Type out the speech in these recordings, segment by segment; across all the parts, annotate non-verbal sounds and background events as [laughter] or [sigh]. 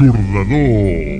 L'Aixordador.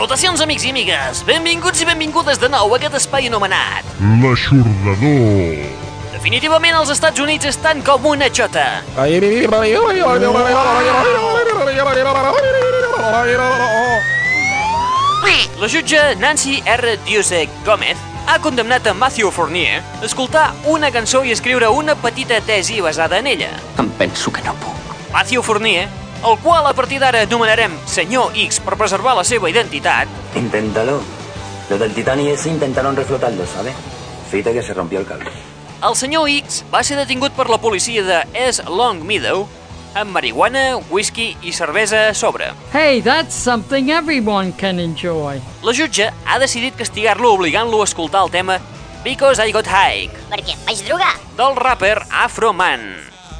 Salutacions, amics i amigues! Benvinguts i benvingudes de nou a aquest espai anomenat. L'Aixordador. Definitivament els Estats Units estan com una xota. La jutge Nancy R. Ducek Gómez ha condemnat a Matthew Fournier a escoltar una cançó i escriure una petita tesi basada en ella. Em penso que no puc. Matthew Fournier, el qual a partir d'ara anomenarem Senyor X per preservar la seva identitat, Inténtalo. Los del Titanic ese intentaron reflotarlo, ¿sabes? Fíjate que se rompió el cable. El senyor X va ser detingut per la policia de East Long Meadow amb marihuana, whisky i cervesa a sobre. Hey, that's something everyone can enjoy. La jutge ha decidit castigar-lo obligant-lo a escoltar el tema Because I Got High Perquè em vaig drogar. del rapper Afro Man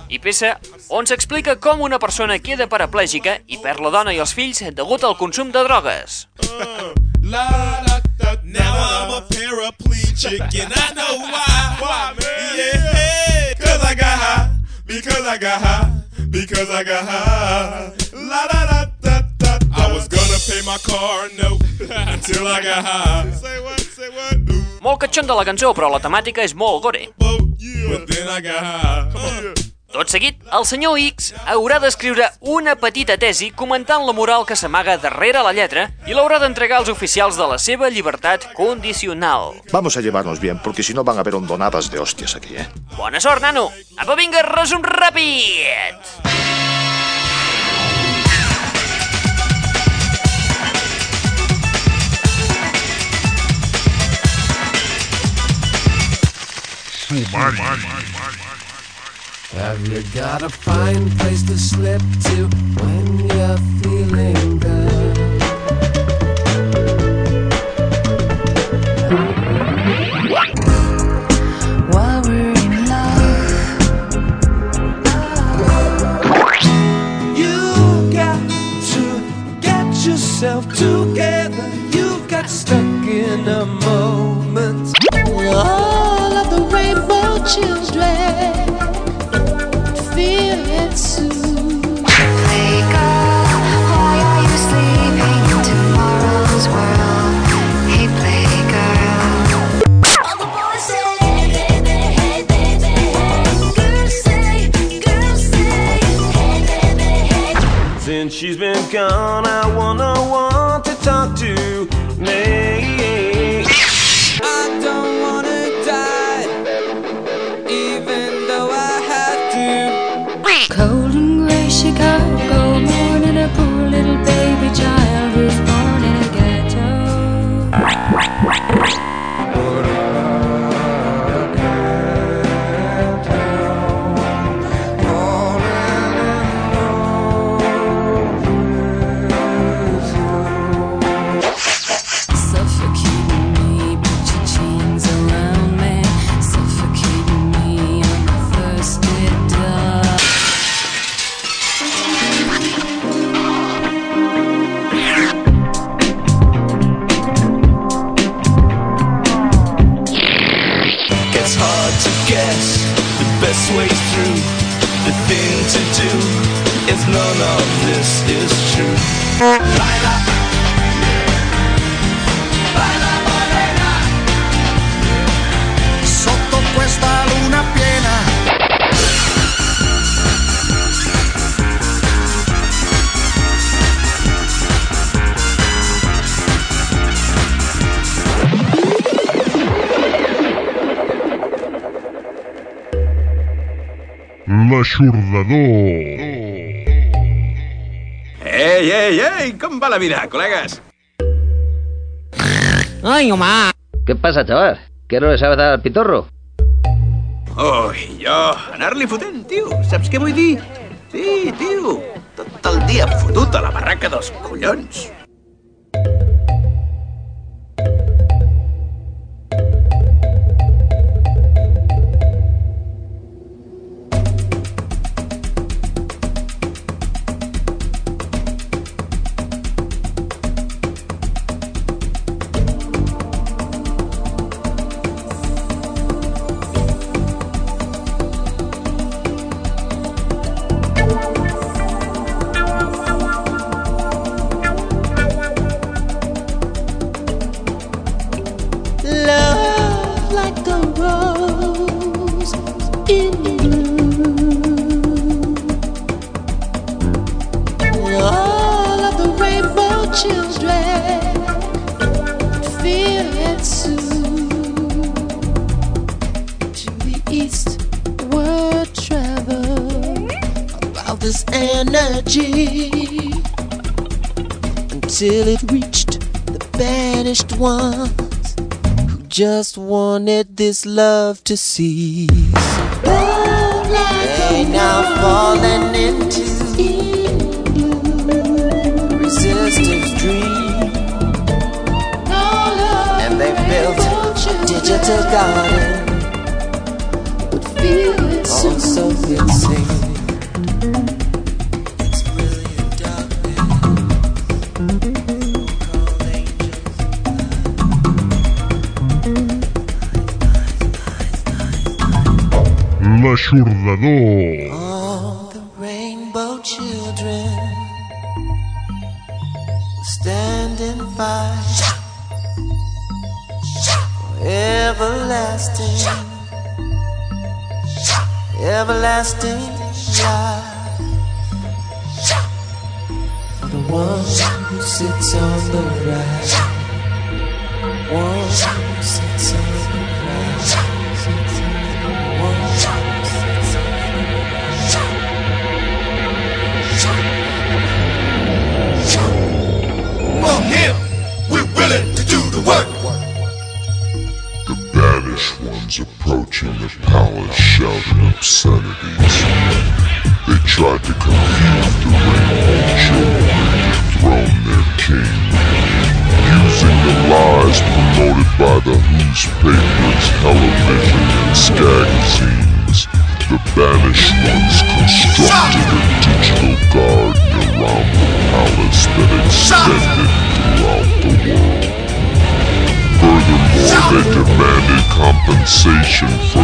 i peça on s'explica com una persona queda paraplègica i perd la dona i els fills degut al consum de drogues. La, la, da, now I'm a paraplegic and I know why. Why, man? Yeah, cause I got high. Because I got high. Because I got high. La da da da da. I was gonna pay my car note [laughs] until I got high. Say what? Say what? Ooh, Molt catxon de la cançó, però la temàtica és molt gore. oh. But then I got high. Tot seguit, el senyor X haurà d'escriure una petita tesi comentant la moral que s'amaga darrere la lletra i l'haurà d'entregar als oficials de la seva llibertat condicional. Vamos a llevarnos bien, porque si no van a haber hondonadas de hostias aquí, ¿eh? Bona sort, nano! Apa, vinga, resum ràpid! Sumari. Have you got a fine place to slip to when you're feeling down? While we're in love, You got to get yourself together. You got stuck in a moment. She's been gone. I venedor. Ei, ei, ei, com va la vida, col·legues? Ai, home! Què passa, xaval? Que no deixava al pitorro? Ui, jo, anar-li fotent, tio. Saps què vull dir? Sí, tio, tot el dia fotut a la barraca dels collons. energy until it reached the banished ones who just wanted this love to cease. Like they now fallen into resistance dream, and they built a digital garden. But feel it so so insane. Churdador. All the rainbow children standing by. Sha! Sha! Everlasting. Sha! Everlasting Nation.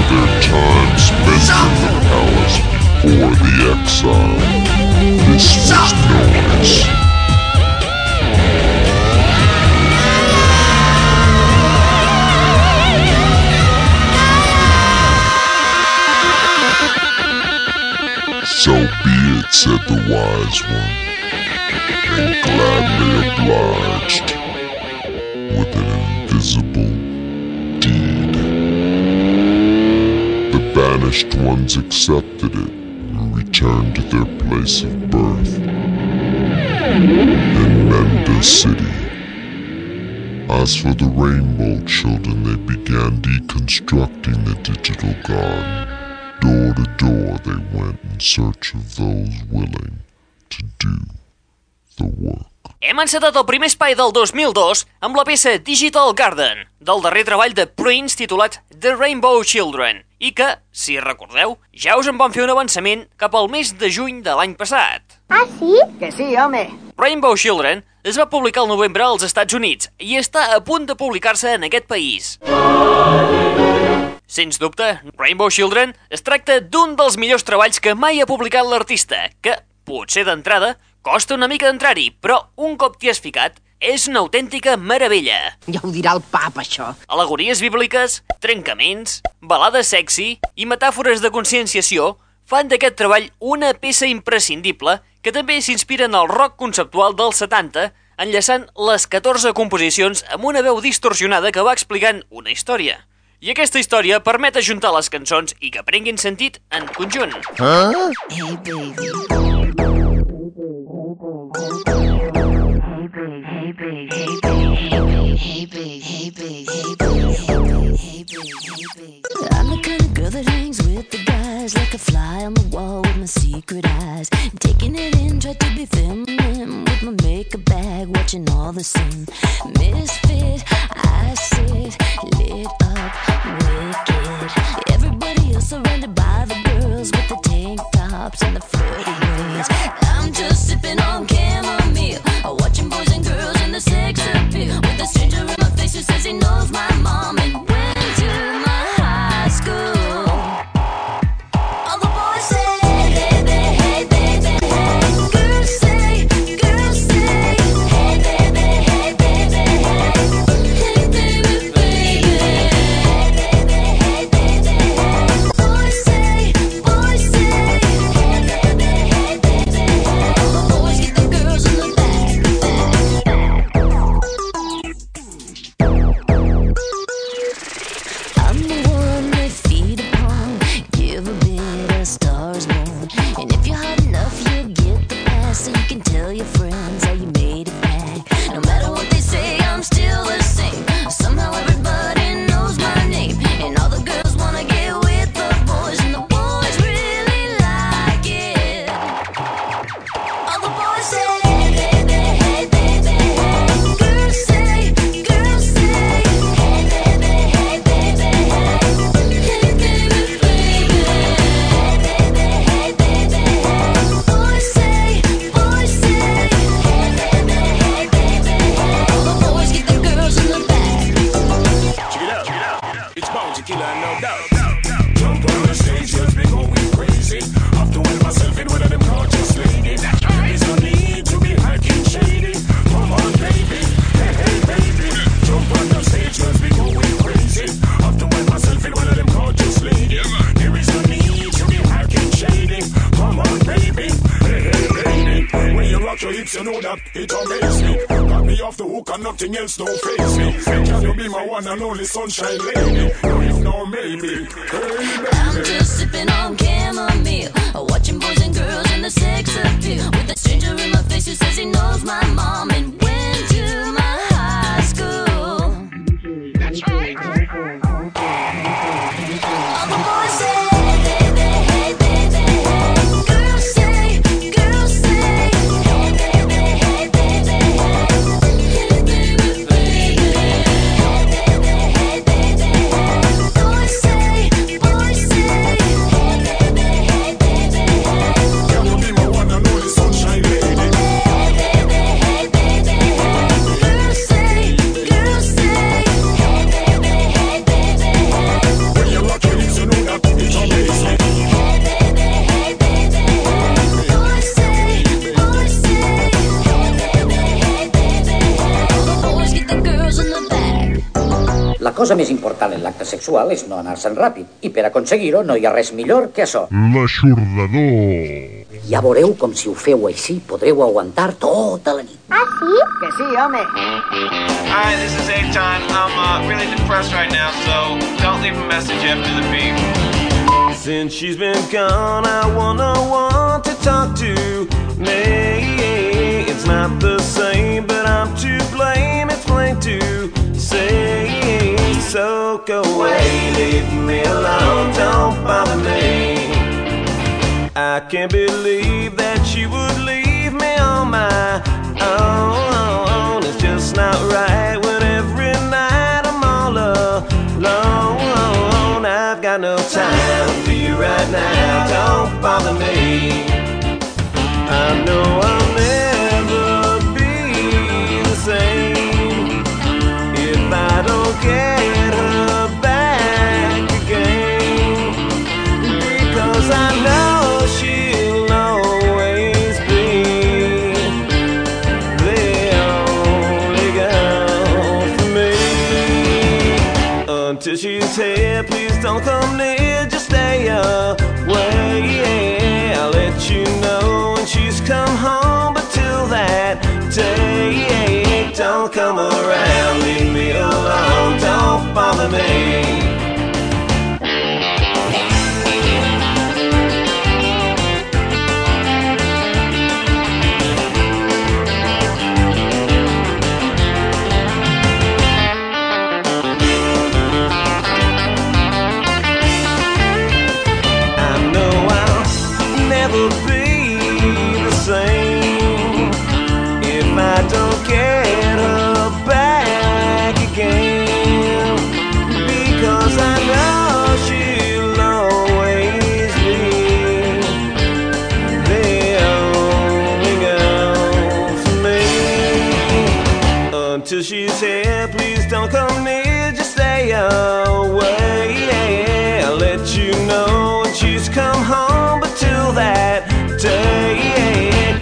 Accepted it and returned to their place of birth in Menda City. As for the Rainbow Children, they began deconstructing the digital garden. Door to door, they went in search of those willing to do the work. Hem encetat el primer espai del 2002 amb la peça Digital Garden, del darrer treball de Prince titulat The Rainbow Children, i que, si recordeu, ja us en vam fer un avançament cap al mes de juny de l'any passat. Ah, sí? Que sí, home. Rainbow Children es va publicar al novembre als Estats Units i està a punt de publicar-se en aquest país. Sens dubte, Rainbow Children es tracta d'un dels millors treballs que mai ha publicat l'artista, que, potser d'entrada, costa una mica d'entrar-hi, però un cop t'hi has ficat, és una autèntica meravella. Ja ho dirà el pap, això. Alegories bíbliques, trencaments, balades sexy i metàfores de conscienciació fan d'aquest treball una peça imprescindible que també s'inspira en el rock conceptual dels 70, enllaçant les 14 composicions amb una veu distorsionada que va explicant una història. I aquesta història permet ajuntar les cançons i que prenguin sentit en conjunt. Huh? Hey, baby. I'm the kind of girl that hangs with the guys like a fly on the wall with my secret eyes. Taking it in, to be feminine with my makeup bag, watching all the. Misfit, I sit lit up, wicked. Everybody else surrounded by the girls with the tank tops and the flirty ways. I'm just sipping on says he knows my else don't face me. Can you be my one and only sunshine lady? No, if no, maybe. Cosa més important en l'acte sexual és no anar-se'n ràpid, i per aconseguir-ho no hi ha res millor que això. L'aixordador. Ja veureu com si ho feu així podreu aguantar tota la nit. Ah, sí? Que sí, home. Hi, this is Eitan. I'm uh, really depressed right now, so don't leave a message after the beep. Since she's been gone, I wanna want to talk to me. It's not the same, but I'm to blame. It's plain to say. So go away, leave me alone, don't bother me. I can't believe that you would leave me on my own. It's just not right when every night I'm all alone. I've got no time for you right now. Don't bother me. Day, don't come around, leave me alone, don't bother me.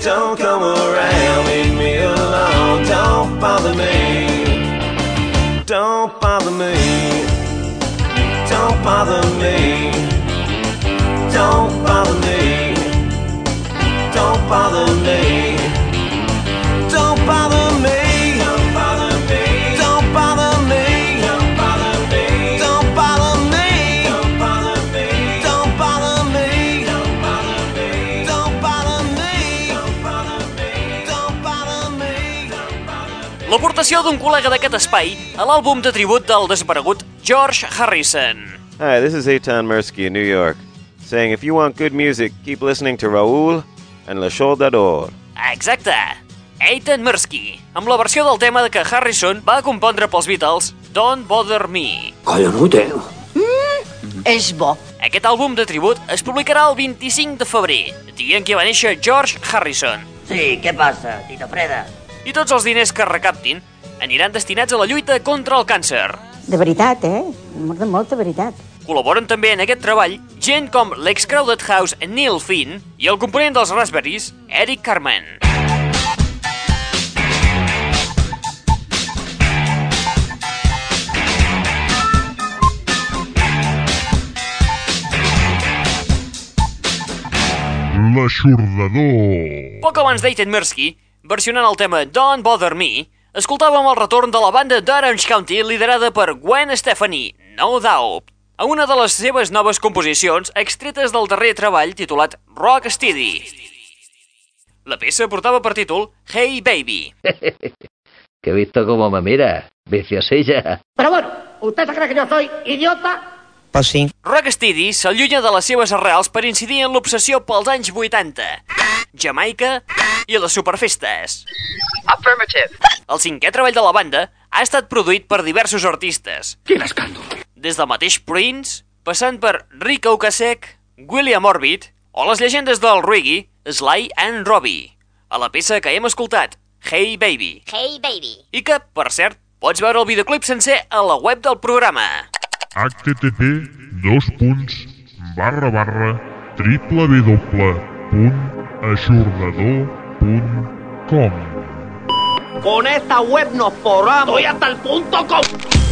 Don't come around, leave me alone, don't bother me. Don't bother me. Don't bother me. Don't bother me. Don't bother me. L'aportació d'un col·lega d'aquest espai a l'àlbum de tribut del desaparegut George Harrison. Hi, this is Eitan Mirsky in New York, saying if you want good music, keep listening to Raul and Le Soldador. Exacte! Eitan Mirsky, amb la versió del tema que Harrison va compondre pels Beatles, Don't Bother Me. Collonut, eh? Mm, és bo. Aquest àlbum de tribut es publicarà el 25 de febrer, dia en què va néixer George Harrison. Sí, què passa, Tito Freda? I tots els diners que recaptin aniran destinats a la lluita contra el càncer. De veritat, eh? Molta, molta veritat. Col·laboren també en aquest treball gent com l'ex-Crowded House Neil Finn i el component dels Raspberries, Eric Carmen. L'aixordador. Poc abans d'Eitan Mirsky, versionant el tema Don't Bother Me, escoltàvem el retorn de la banda d'Orange County liderada per Gwen Stefani, No Doubt, a una de les seves noves composicions extretes del darrer treball titulat Rock Steady. La peça portava per títol Hey Baby. [laughs] Que he visto cómo me mira. Viciosilla. Pero bueno, ¿usted se cree que yo soy idiota? Pues sí. Rocksteady s'allunya de les seves arrels per incidir en l'obsessió pels anys 80, Jamaica i les superfestes. Affirmative. El cinquè treball de la banda ha estat produït per diversos artistes. Quin escàndol! Des del mateix Prince, passant per Rick Ocasek, William Orbit o les llegendes del reggae Sly and Robbie, a la peça que hem escoltat, Hey Baby, Hey, baby. i que, per cert, pots veure el videoclip sencer a la web del programa. Http dos punts barra barra www punt aixordador punt com Con esta web nos forramos. Estoy hasta el punto com.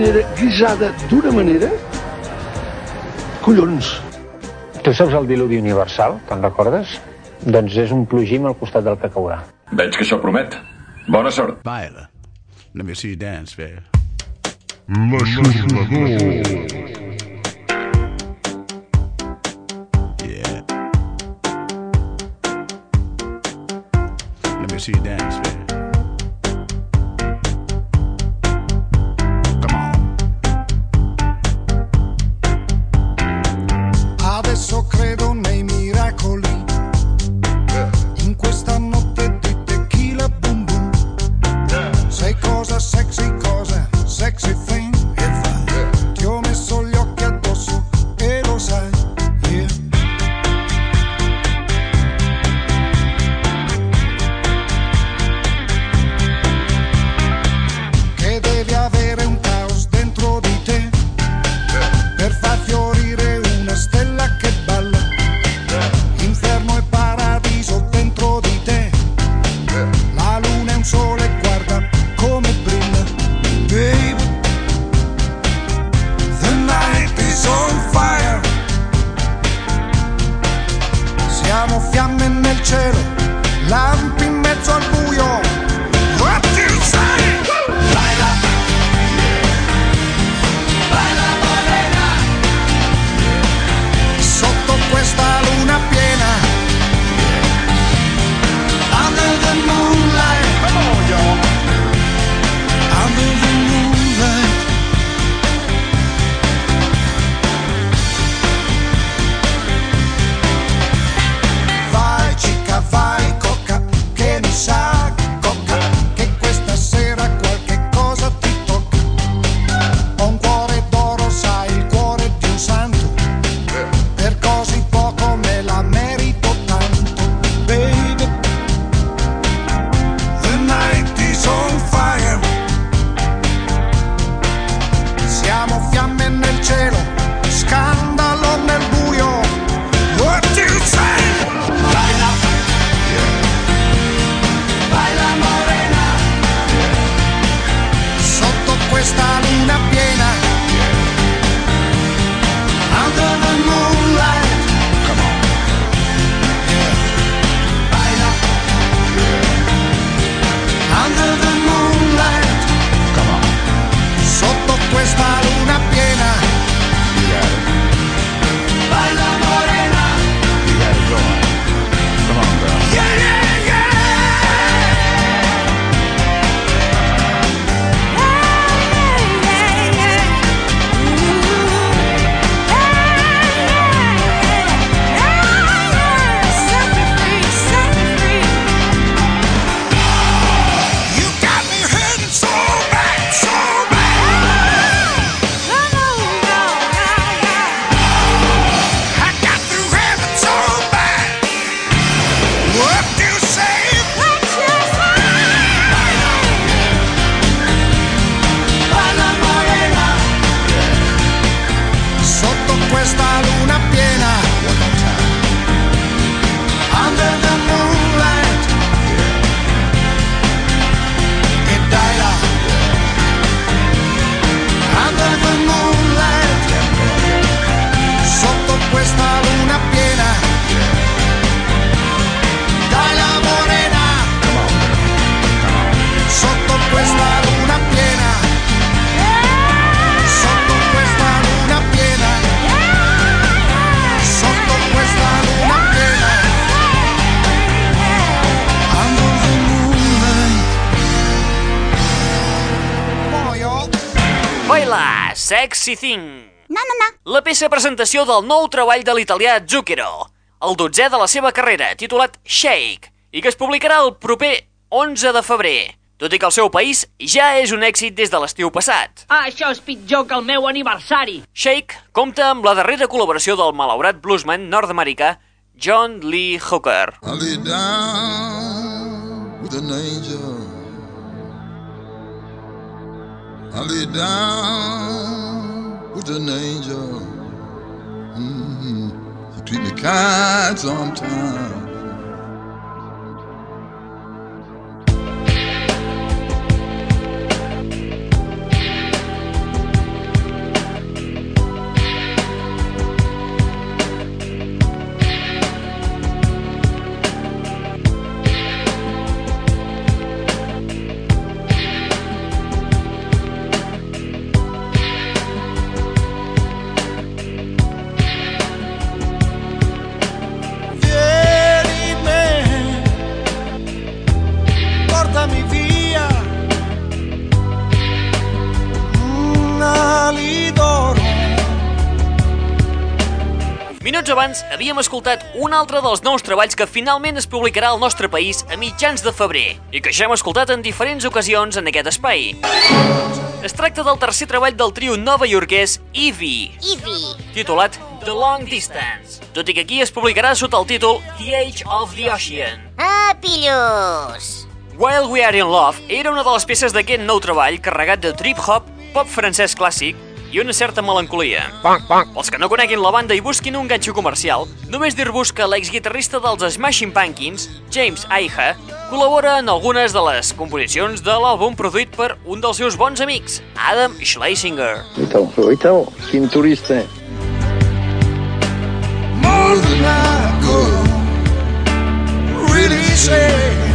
manera, guisada d'una manera... Collons! Tu saps el diluvi universal? Te'n recordes? Doncs és un plogim al costat del que caurà. Veig que això promet. Bona sort. Baila. Let me see you dance, fair. L'aixordador. Yeah. Let me see you dance, fair. Sexy Thing. No, no, no. La peça presentació del nou treball de l'italià Zucchero, el dotzè de la seva carrera, titulat Shake, i que es publicarà el proper 11 de febrer, tot i que el seu país ja és un èxit des de l'estiu passat. Ah, això és pitjor que el meu aniversari. Shake compta amb la darrera col·laboració del malaurat bluesman nord-americà John Lee Hooker. I lay down with an angel. I lay down an angel. hmm She treat me kind sometimes. Abans havíem escoltat un altre dels nous treballs que finalment es publicarà al nostre país a mitjans de febrer i que ja hem escoltat en diferents ocasions en aquest espai. Es tracta del tercer treball del trio nova iorquès Eevee, Eevee. titulat The Long Distance, tot i que aquí es publicarà sota el títol The Age of the Ocean. Ah, pillos. While We Are in Love era una de les peces d'aquest nou treball carregat de trip-hop, pop francès clàssic i una certa melancolia. Pels que no coneguin la banda i busquin un ganxo comercial, només dir-vos que l'exguitarrista dels Smashing Pumpkins, James Iha, col·labora en algunes de les composicions de l'àlbum produït per un dels seus bons amics, Adam Schlesinger. Então, então, cinturista. More than I could really say.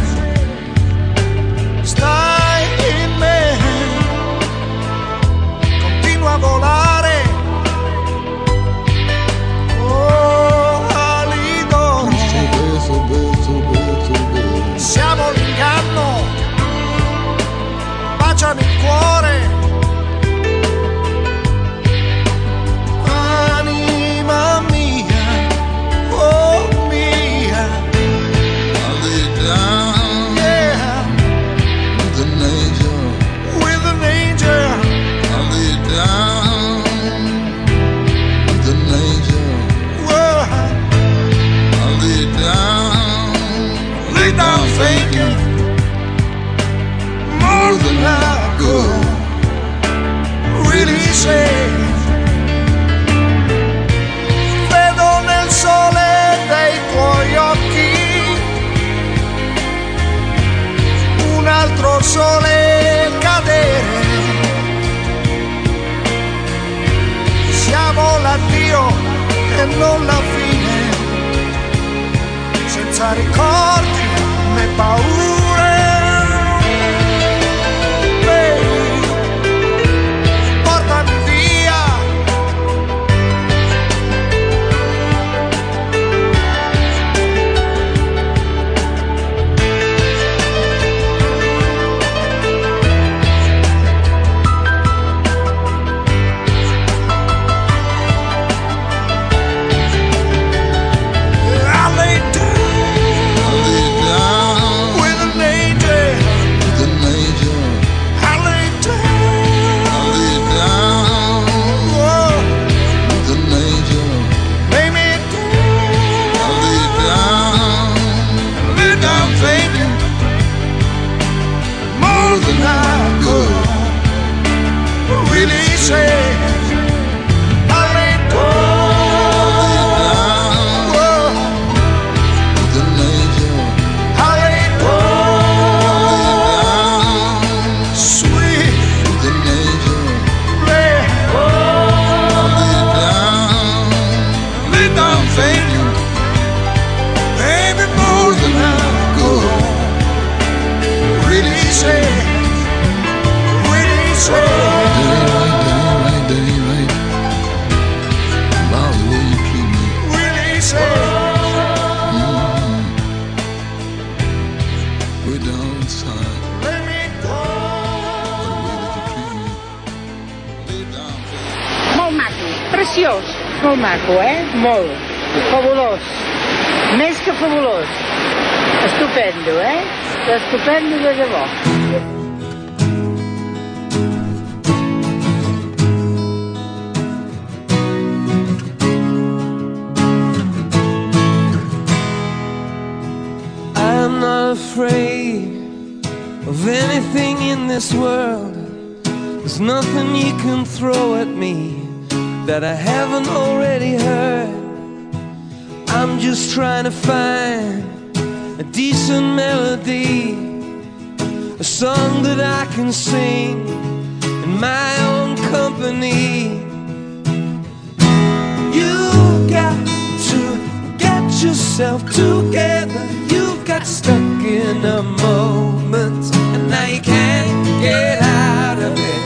Together. You got stuck in a moment, and now you can't get out of it.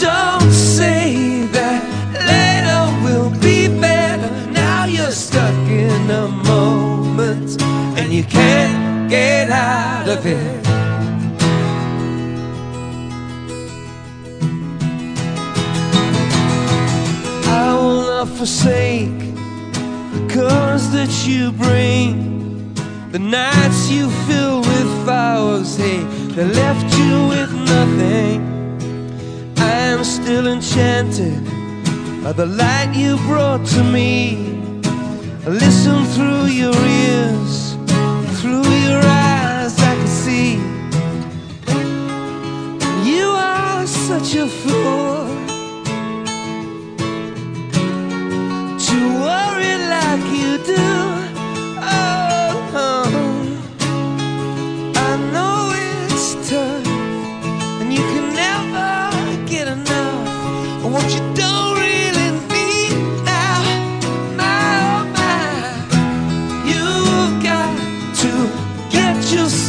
Don't say that later will be better. Now you're stuck in a moment, and you can't get out of it. I will not forsake colors that you bring, the nights you fill with flowers, hey, that left you with nothing. I am still enchanted by the light you brought to me. I listen through your ears, through your eyes, I can see you are such a fool.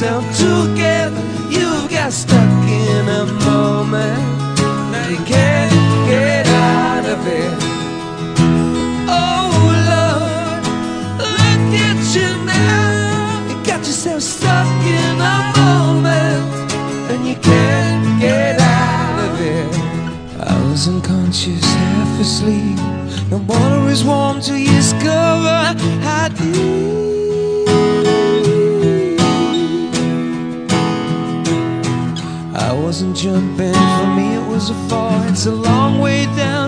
Yourself together. You got stuck in a moment, unconscious, half asleep. The water is warm till you discover how deep. I wasn't jumping, for me it was a fall. It's a long way down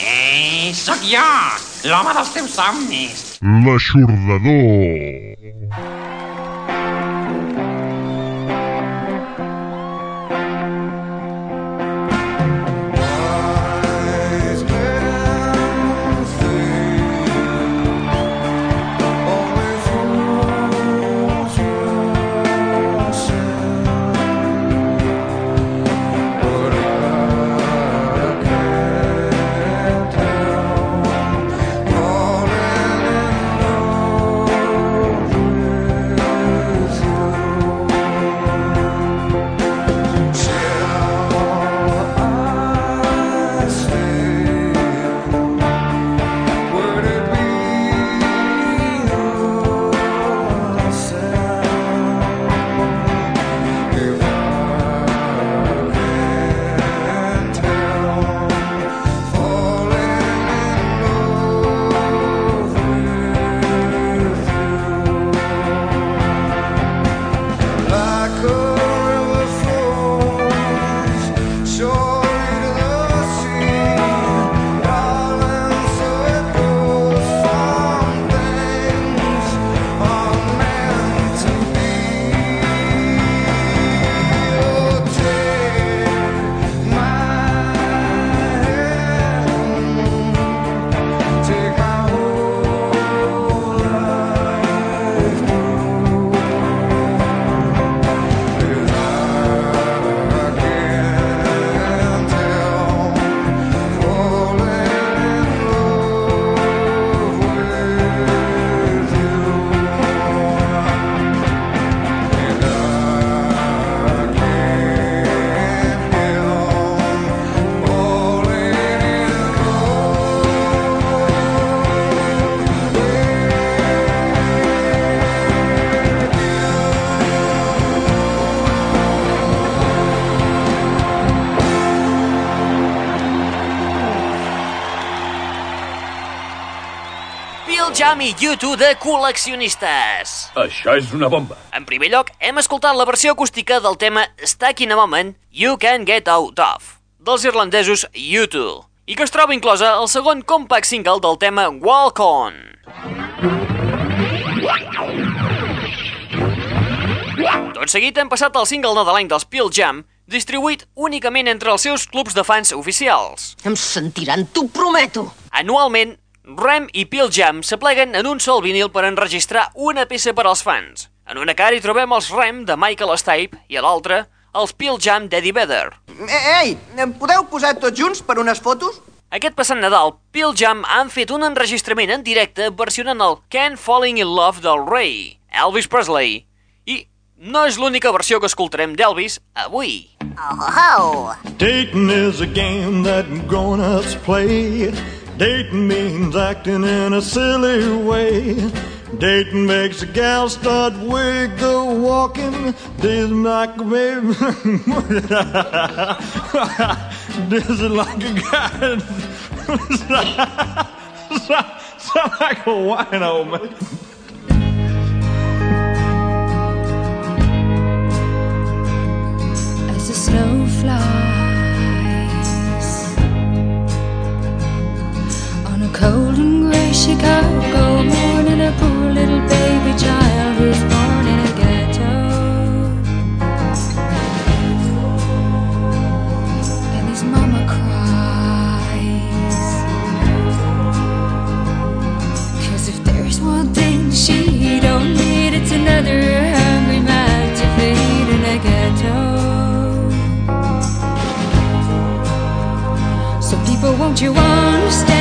Eh, sóc jo, l'home dels teus somnis. L'aixordador. Pearl Jam i U2 de col·leccionistes. Això és una bomba. En primer lloc, hem escoltat la versió acústica del tema Stuck in a Moment You Can Get Out Of, dels irlandesos U2, i que es troba inclosa al segon compact single del tema Walk On. Tot seguit hem passat al single nadalenc dels Pearl Jam, distribuït únicament entre els seus clubs de fans oficials. Em sentiran, t'ho prometo. Anualment, Rem i Pearl Jam s'apleguen en un sol vinil per enregistrar una peça per als fans. En una cara hi trobem els Rem de Michael Stipe i a l'altra els Pearl Jam d'Eddie Vedder. Eh, Ei, em podeu posar tots junts per unes fotos? Aquest passat Nadal, Pearl Jam han fet un enregistrament en directe versionant el Can't Falling in Love del Ray, Elvis Presley. I no és l'única versió que escoltarem d'Elvis avui. Oh, Dating is a game that grown-ups play. Dating means acting in a silly way. Dating makes a gal start wiggle walking. This like a baby. this is like a guy. [laughs] Sound like a wino, man. Chicago morning. A poor little baby child was born in a ghetto, and his mama cries. Cause if there's one thing she don't need, it's another hungry man to feed in a ghetto. So people, won't you understand?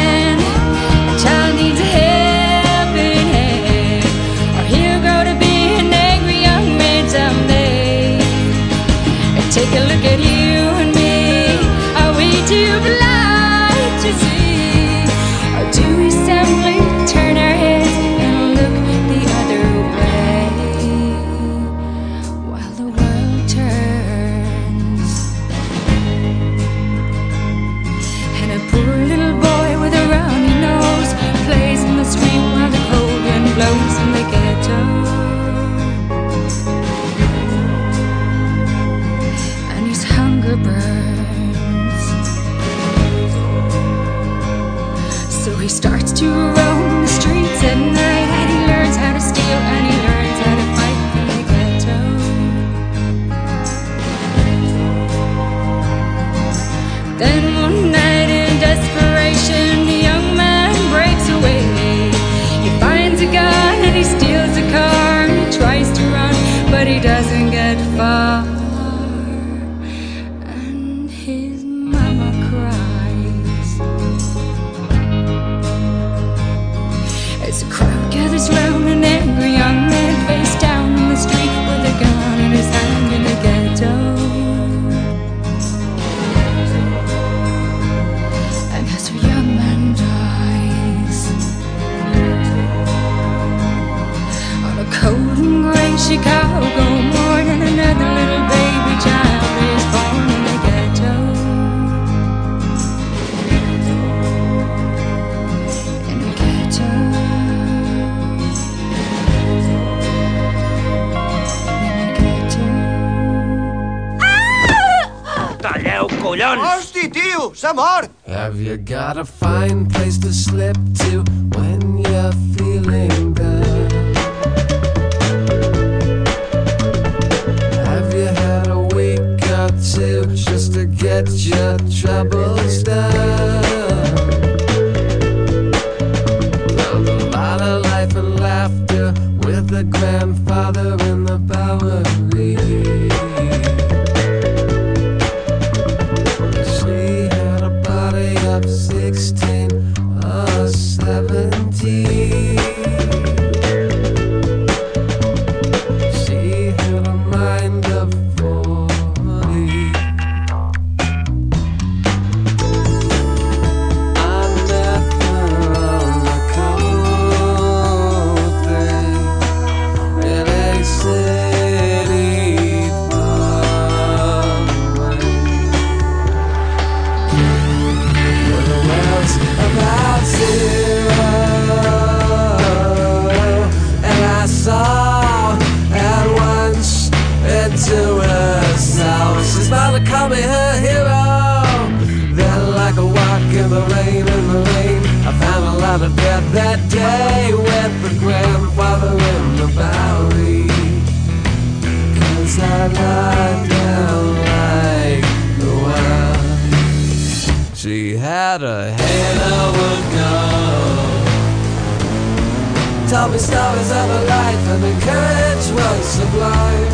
Me stories of her life and the courage was sublime.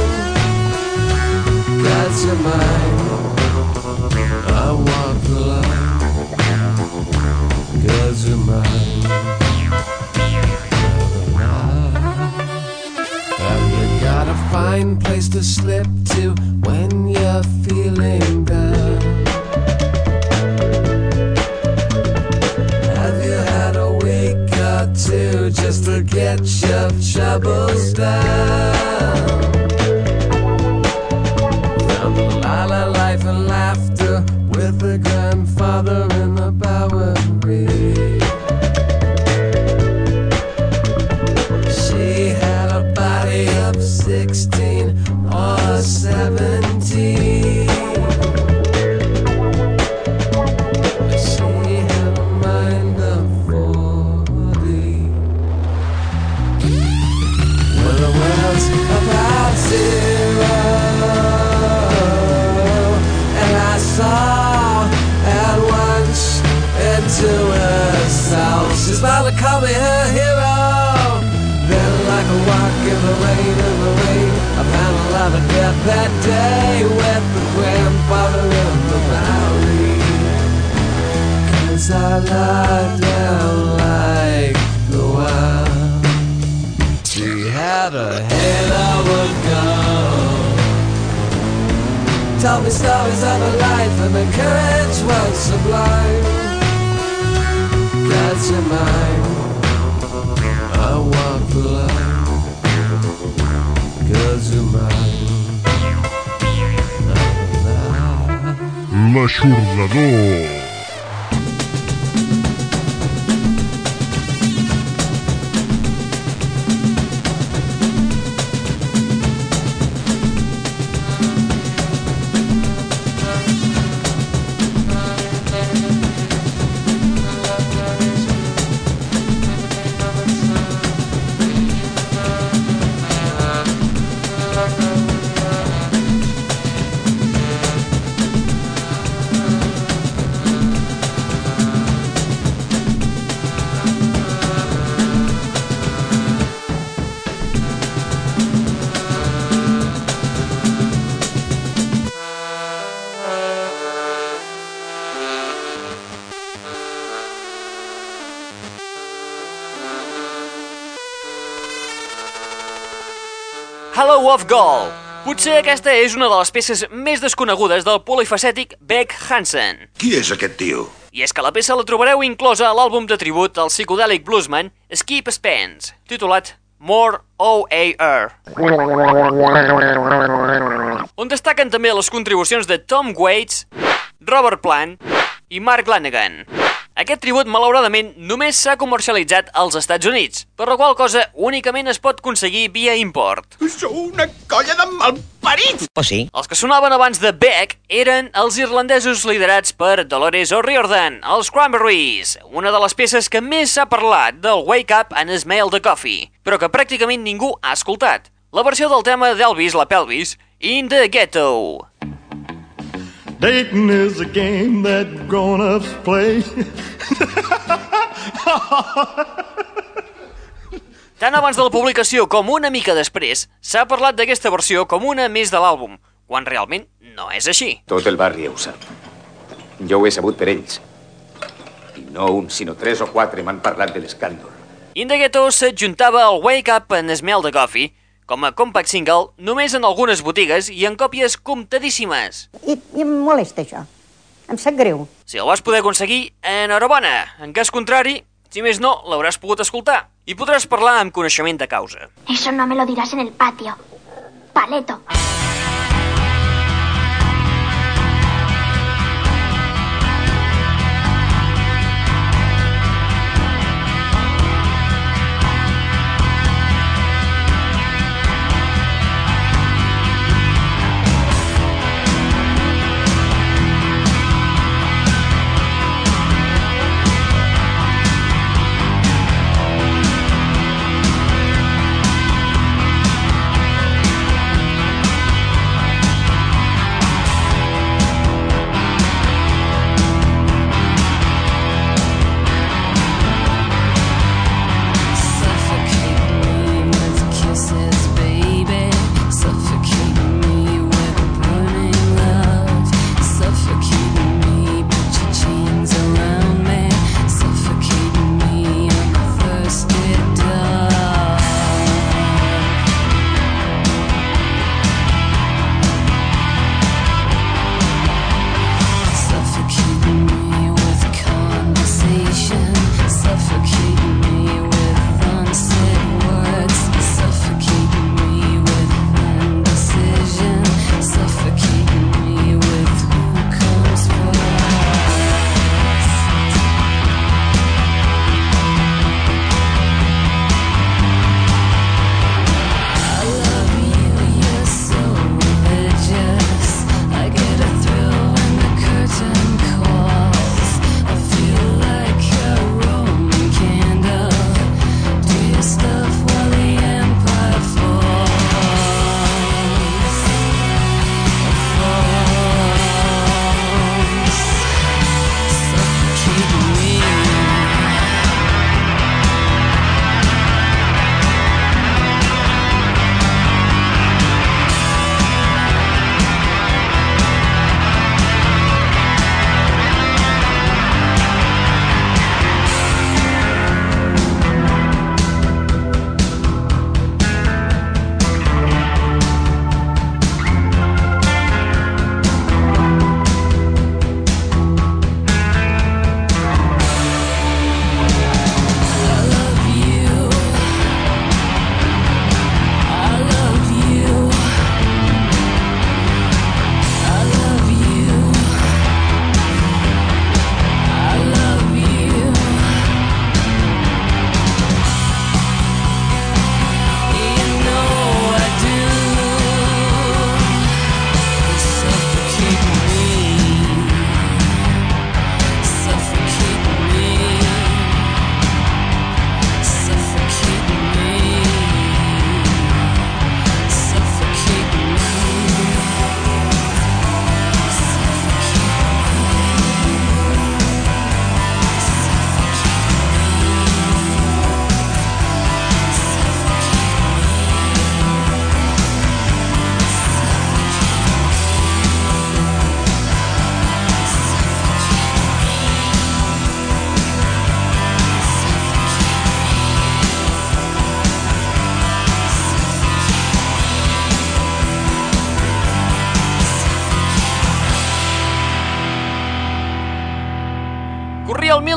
Cause you're mine. I walk the line. Cause you're mine. You got a fine place to slip to when you're feeling just to get your troubles down? Told me stories of her life and the courage was sublime. That's your mind. I walk the line. Cause you're mine. L'aixordador. Hello of Gold. Potser aquesta és una de les peces més desconegudes del polifacètic Beck Hansen. Qui és aquest tio? I és que la peça la trobareu inclosa a l'àlbum de tribut al psicodèlic bluesman Skip Spence, titulat More OAR, on destaquen també les contribucions de Tom Waits, Robert Plant i Mark Lanigan. Aquest tribut, malauradament, només s'ha comercialitzat als Estats Units, per la qual cosa únicament es pot aconseguir via import. Sou una colla de malparits! O sí? Els que sonaven abans de Beck eren els irlandesos liderats per Dolores O'Riordan, els Cranberries, una de les peces que més s'ha parlat del Wake Up and Smell the Coffee, però que pràcticament ningú ha escoltat. La versió del tema d'Elvis la Pelvis, In the Ghetto. Dating is a game that grown-ups play. Tant abans de la publicació com una mica després, s'ha parlat d'aquesta versió com una més de l'àlbum, quan realment no és així. Tot el barri ho sap. Jo ho he sabut per ells. I no un, sinó tres o quatre m'han parlat de l'escàndol. In the Ghetto s'adjuntava al Wake Up and Smell the Coffee com a compact single només en algunes botigues i en còpies comptadíssimes. I, I em molesta això. Em sap greu. Si el vas poder aconseguir, enhorabona. En cas contrari, si més no, l'hauràs pogut escoltar i podràs parlar amb coneixement de causa. Eso no me lo dirás en el patio. Paleto. Corria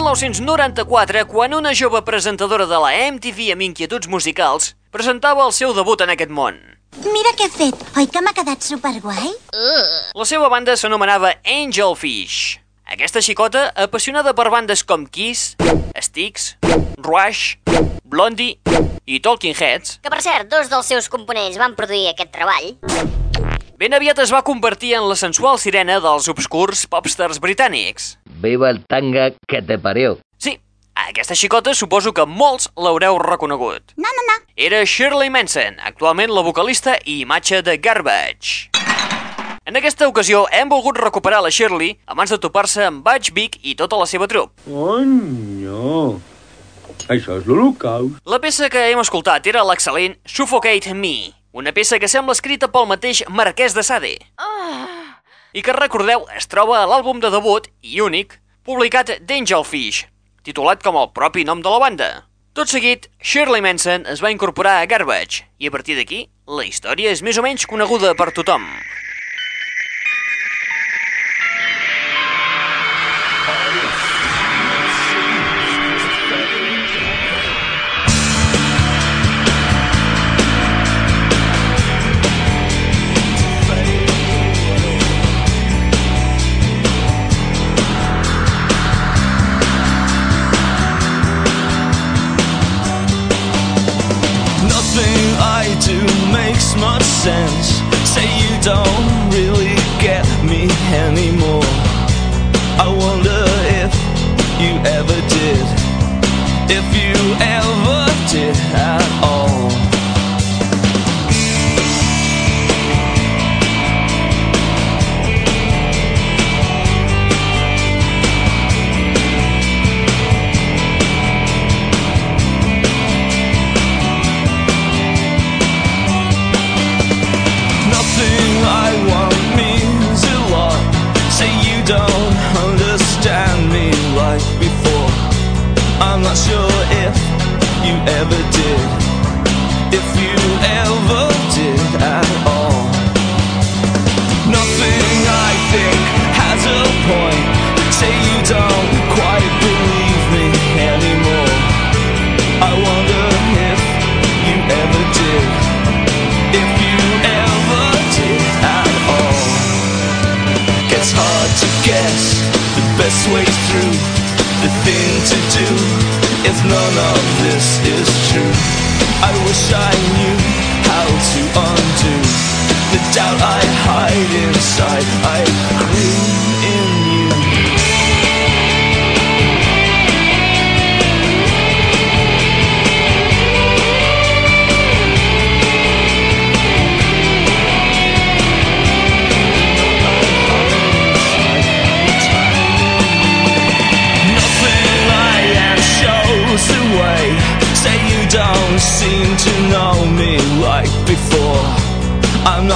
1994 quan una jove presentadora de la MTV amb inquietuds musicals presentava el seu debut en aquest món. Mira què he fet. Oi que m'ha quedat superguai? La seva banda s'anomenava Angelfish. Aquesta xicota, apassionada per bandes com Kiss, Styx, Rush, Blondie i Talking Heads, Que, per cert, dos dels seus components van produir aquest treball. Ben aviat es va convertir en la sensual sirena dels obscurs popstars britànics. Viva el tanga que te parió. Sí, aquesta xicota suposo que molts l'haureu reconegut. No, no, no. Era Shirley Manson, actualment la vocalista i imatge de Garbage. En aquesta ocasió hem volgut recuperar la Shirley abans de topar-se amb Butch Vig i tota la seva trup. Conyo! Això és l'Holocaust. La peça que hem escoltat era l'excel·lent Suffocate Me, una peça que sembla escrita pel mateix Marquès de Sade. I que, recordeu, es troba a l'àlbum de debut i únic publicat d'Angelfish, titulat com el propi nom de la banda. Tot seguit, Shirley Manson es va incorporar a Garbage, i a partir d'aquí, la història és més o menys coneguda per tothom. Much sense. Say you don't really get me anymore. None of this is true. I wish I knew how to undo the doubt I hide inside. I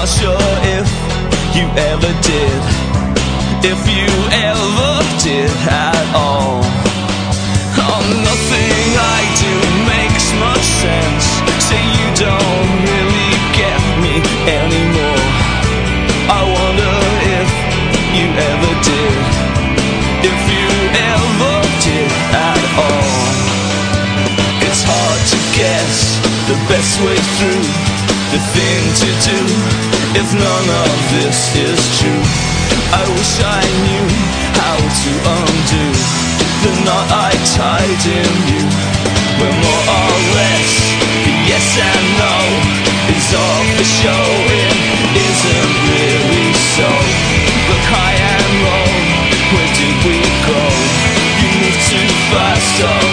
not sure if you ever did. If you ever did at all. Oh, nothing I do makes much sense. Say you don't really get me anymore. I wonder if you ever did. If you ever did at all. It's hard to guess the best way through, the thing to do. If none of this is true, I wish I knew how to undo the knot I tied in you. We're more or less the yes and no is off the show. It isn't really so. Look high and low, where did we go? You moved too fast, or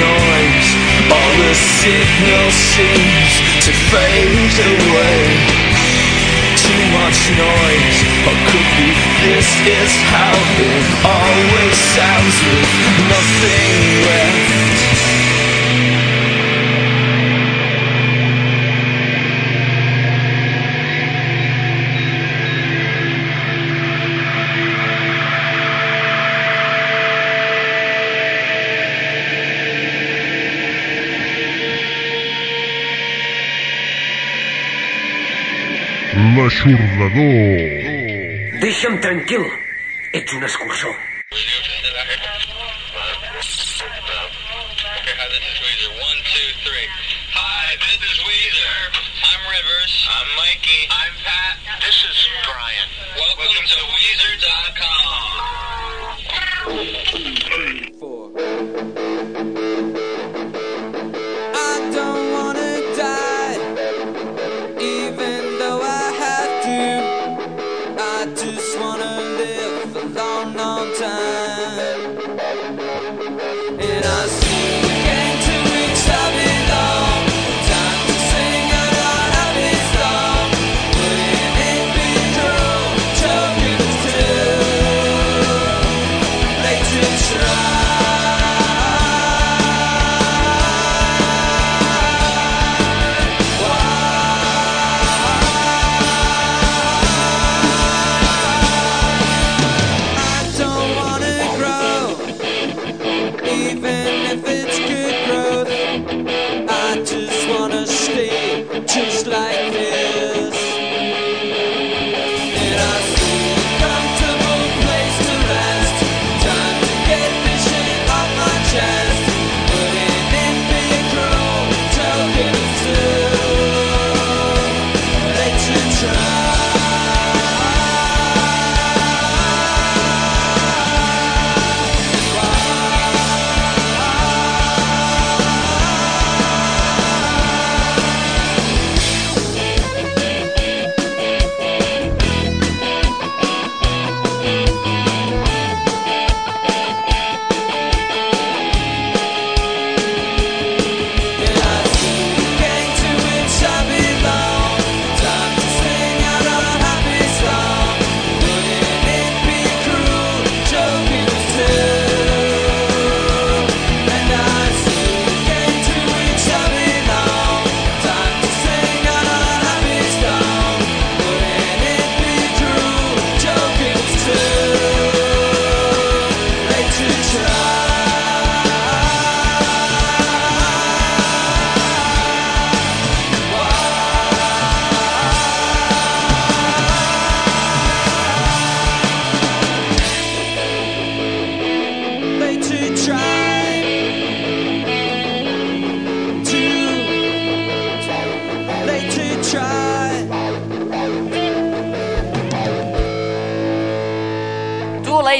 noise, all the signal seems to fade away. Too much noise, or could be this is how it always sounds with nothing left. L'aixordador. Deixa'm tranquil. Ets un escurçó. Hi, this is Weezer.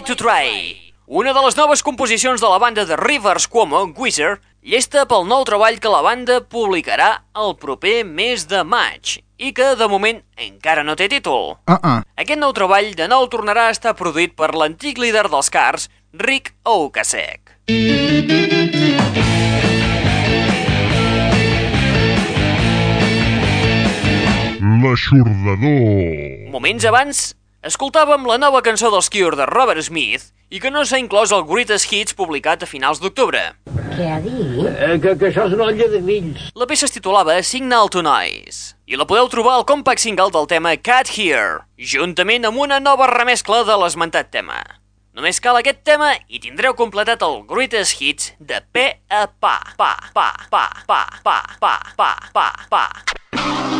Late to Try. Una de les noves composicions de la banda de Rivers Cuomo, Weezer, llesta pel nou treball que la banda publicarà el proper mes de maig i que, de moment, encara no té títol. Uh-uh. Aquest nou treball de nou tornarà a estar produït per l'antic líder dels Cars, Rick Ocasek. L'aixordador. Moments abans, escoltàvem la nova cançó dels Cure de Robert Smith i que no s'ha inclòs al Greatest Hits publicat a finals d'octubre. Què ha dit? Eh, que, que això és una olla de grills. La peça es titulava Signal to Noise i la podeu trobar al compact single del tema Cat Here, juntament amb una nova remescla de l'esmentat tema. Només cal aquest tema i tindreu completat el Greatest Hits de P a Pa, Pa, Pa, Pa, Pa, Pa, Pa, Pa, Pa, Pa.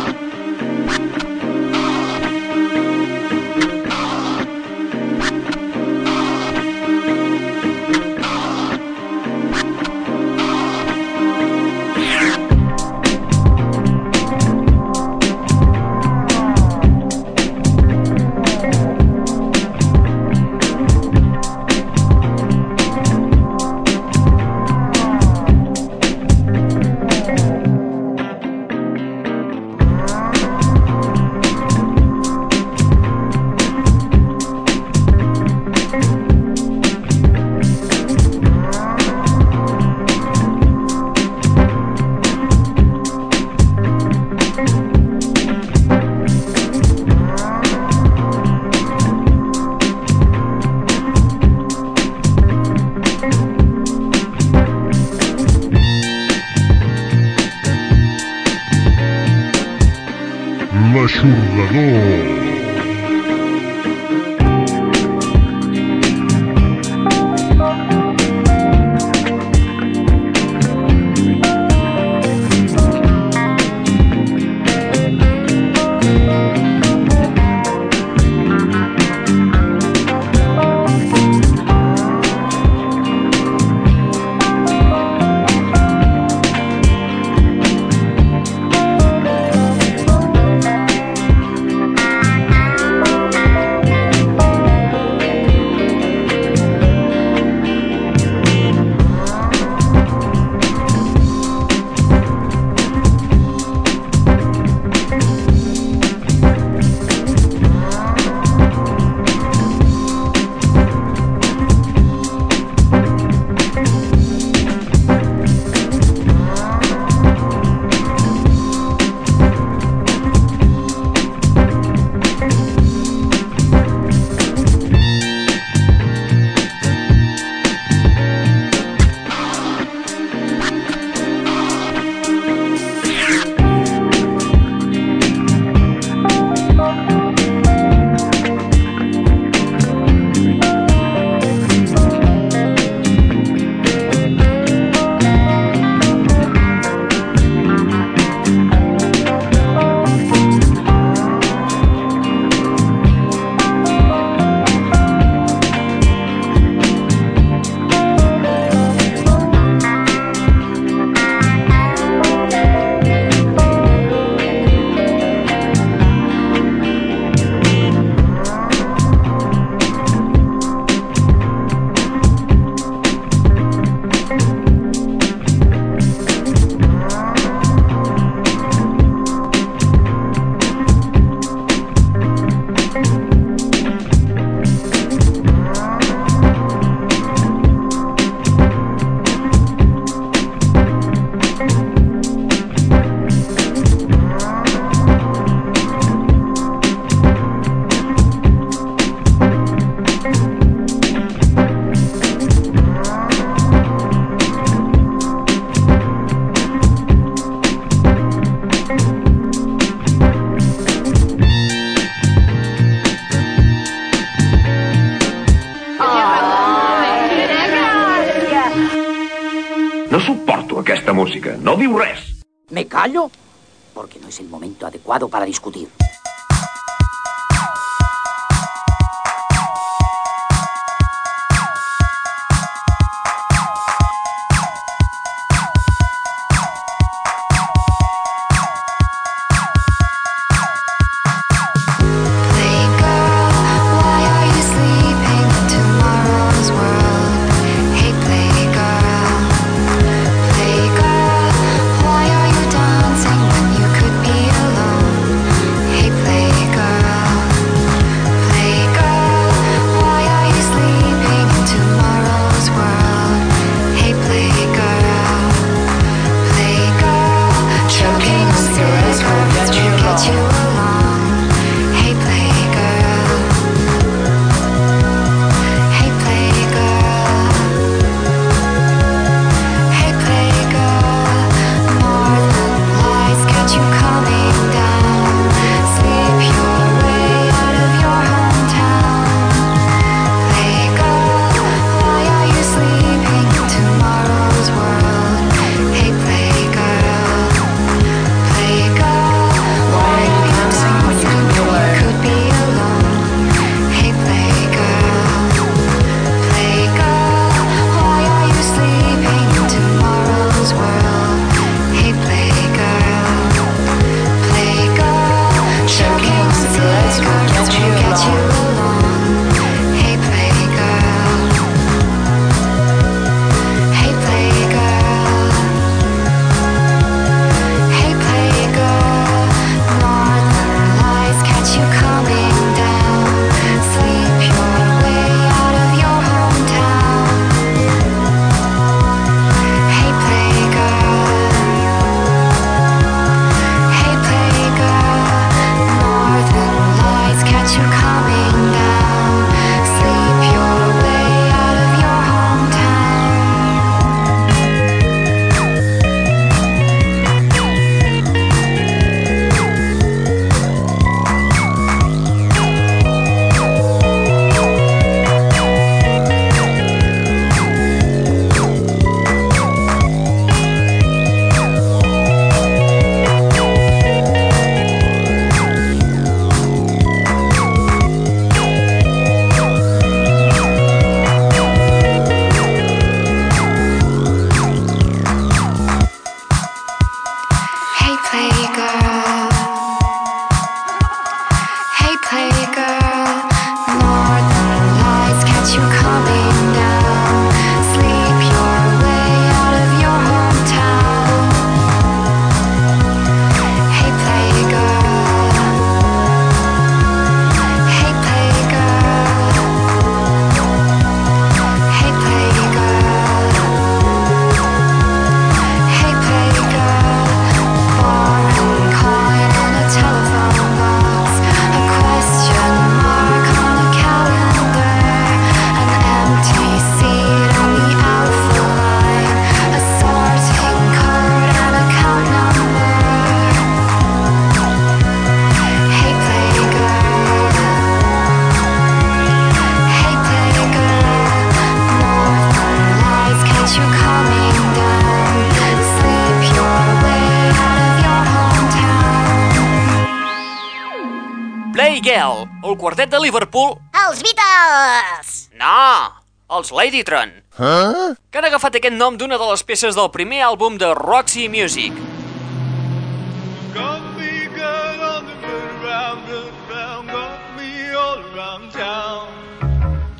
Oh. Liverpool... Els Beatles! No, els Ladytron. Huh? Que han agafat aquest nom d'una de les peces del primer àlbum de Roxy Music. Got me good on the good round the town, got me all around town.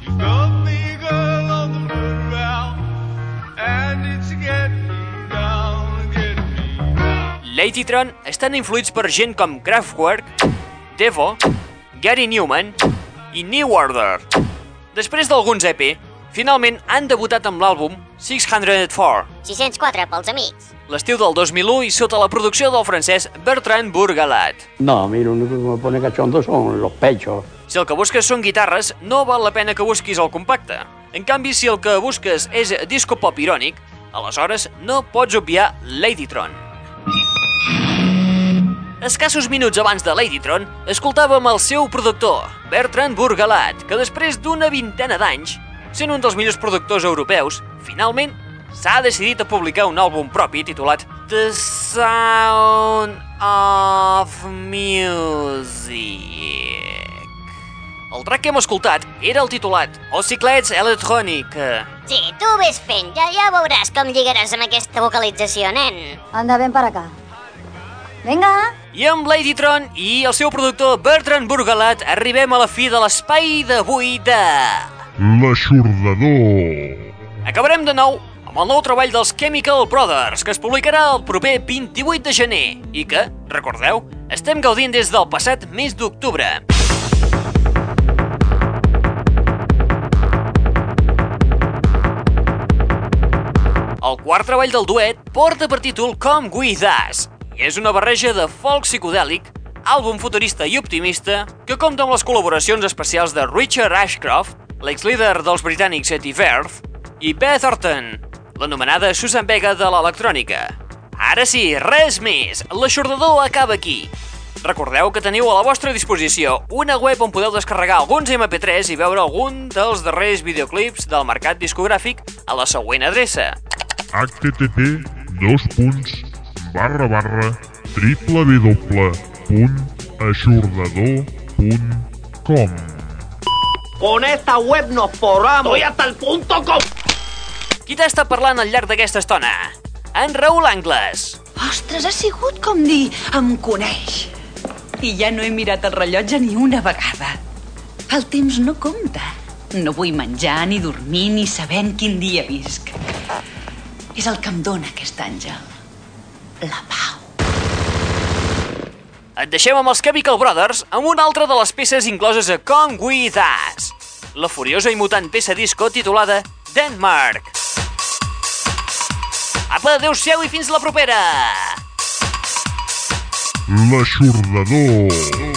You got me on the good round, and it's getting Ladytron estan influïts per gent com Kraftwerk, Devo, Gary Newman i New Order. Després d'alguns EP, finalment han debutat amb l'àlbum 604. 604 pels amics. L'estiu del 2001 i sota la producció del francès Bertrand Bourgalat. No, a mi l'únic que me pone cachondo son los pechos. Si el que busques són guitarres, no val la pena que busquis el compacte. En canvi, si el que busques és disco pop irònic, aleshores no pots obviar Ladytron. Escassos minuts abans de Ladytron, escoltàvem el seu productor, Bertrand Burgalat, que després d'una vintena d'anys, sent un dels millors productors europeus, finalment s'ha decidit a publicar un àlbum propi titulat The Sound of Music. El track que hem escoltat era el titulat Ociclets Electronic. electrònica. Sí, tu ves fent, ja, ja veuràs com lligaràs amb aquesta vocalització, nen. Anda, ven per acá. Venga. I amb Lady Tron i el seu productor Bertrand Burgalat arribem a la fi de l'espai d'avui de... L'aixordador. Acabarem de nou amb el nou treball dels Chemical Brothers, que es publicarà el proper 28 de gener i que, recordeu, estem gaudint des del passat mes d'octubre. El quart treball del duet porta per títol Come With Us i és una barreja de folk psicodèlic, àlbum futurista i optimista que compta amb les col·laboracions especials de Richard Ashcroft, l'ex-líder dels britànics Eddie Verth, i Beth Orton, l'anomenada Susan Vega de l'electrònica. Ara sí, res més, l'aixordador acaba aquí. Recordeu que teniu a la vostra disposició una web on podeu descarregar alguns MP3 i veure algun dels darrers videoclips del mercat discogràfic a la següent adreça. http barra barra www.aixordador.com Con esta web nos forramos. Estoy hasta el punto com... Qui t'està parlant al llarg d'aquesta estona? En Raül Angles. Ostres, ha sigut com dir, em coneix. I ja no he mirat el rellotge ni una vegada. El temps no compta. No vull menjar, ni dormir, ni saber en quin dia visc. És el que em dóna aquest àngel. La pau. Et deixem amb els Chemical Brothers amb una altra de les peces incloses a Come With Us, la furiosa i mutant peça disco titulada Denmark. Apa, adeu-siau i fins la propera! L'aixordador.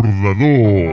transbordador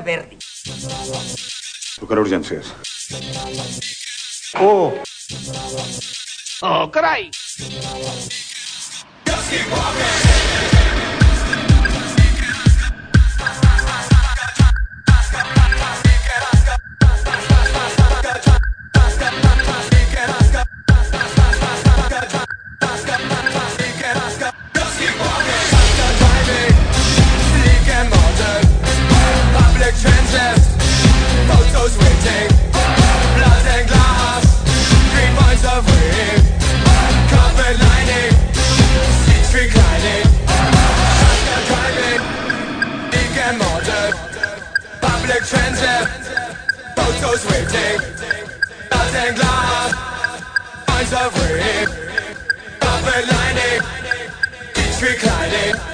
Verdi. Trucaré urgències. public transit. Photos waiting Mountain glass. Eyes of rain Carpet lining. Beach reclining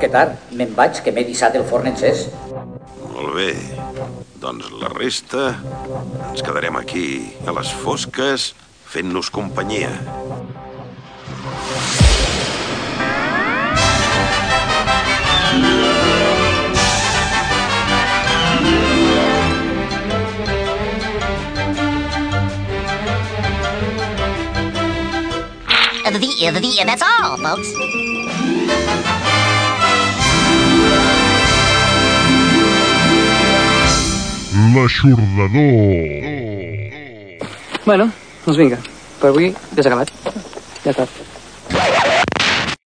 que tard. Me'n vaig, que m'he dissat el forn encès. Molt bé. Doncs la resta ens quedarem aquí, a les fosques, fent-nos companyia. The, the, the, that's all, folks. Bueno, doncs vinga, per avui ja s'ha acabat. Ja està.